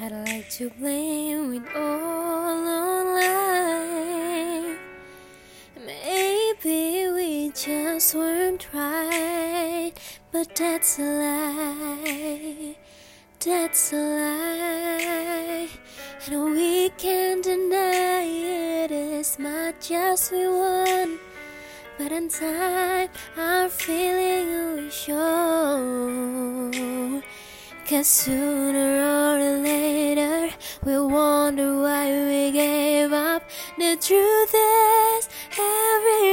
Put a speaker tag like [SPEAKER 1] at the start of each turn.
[SPEAKER 1] I'd like to blame it all on life. Maybe we just weren't right, but that's a lie. That's a lie, and we can't deny it as much as we want. But in time, our feeling will show. Cause sooner or later, We'll wonder why we gave up. The truth is.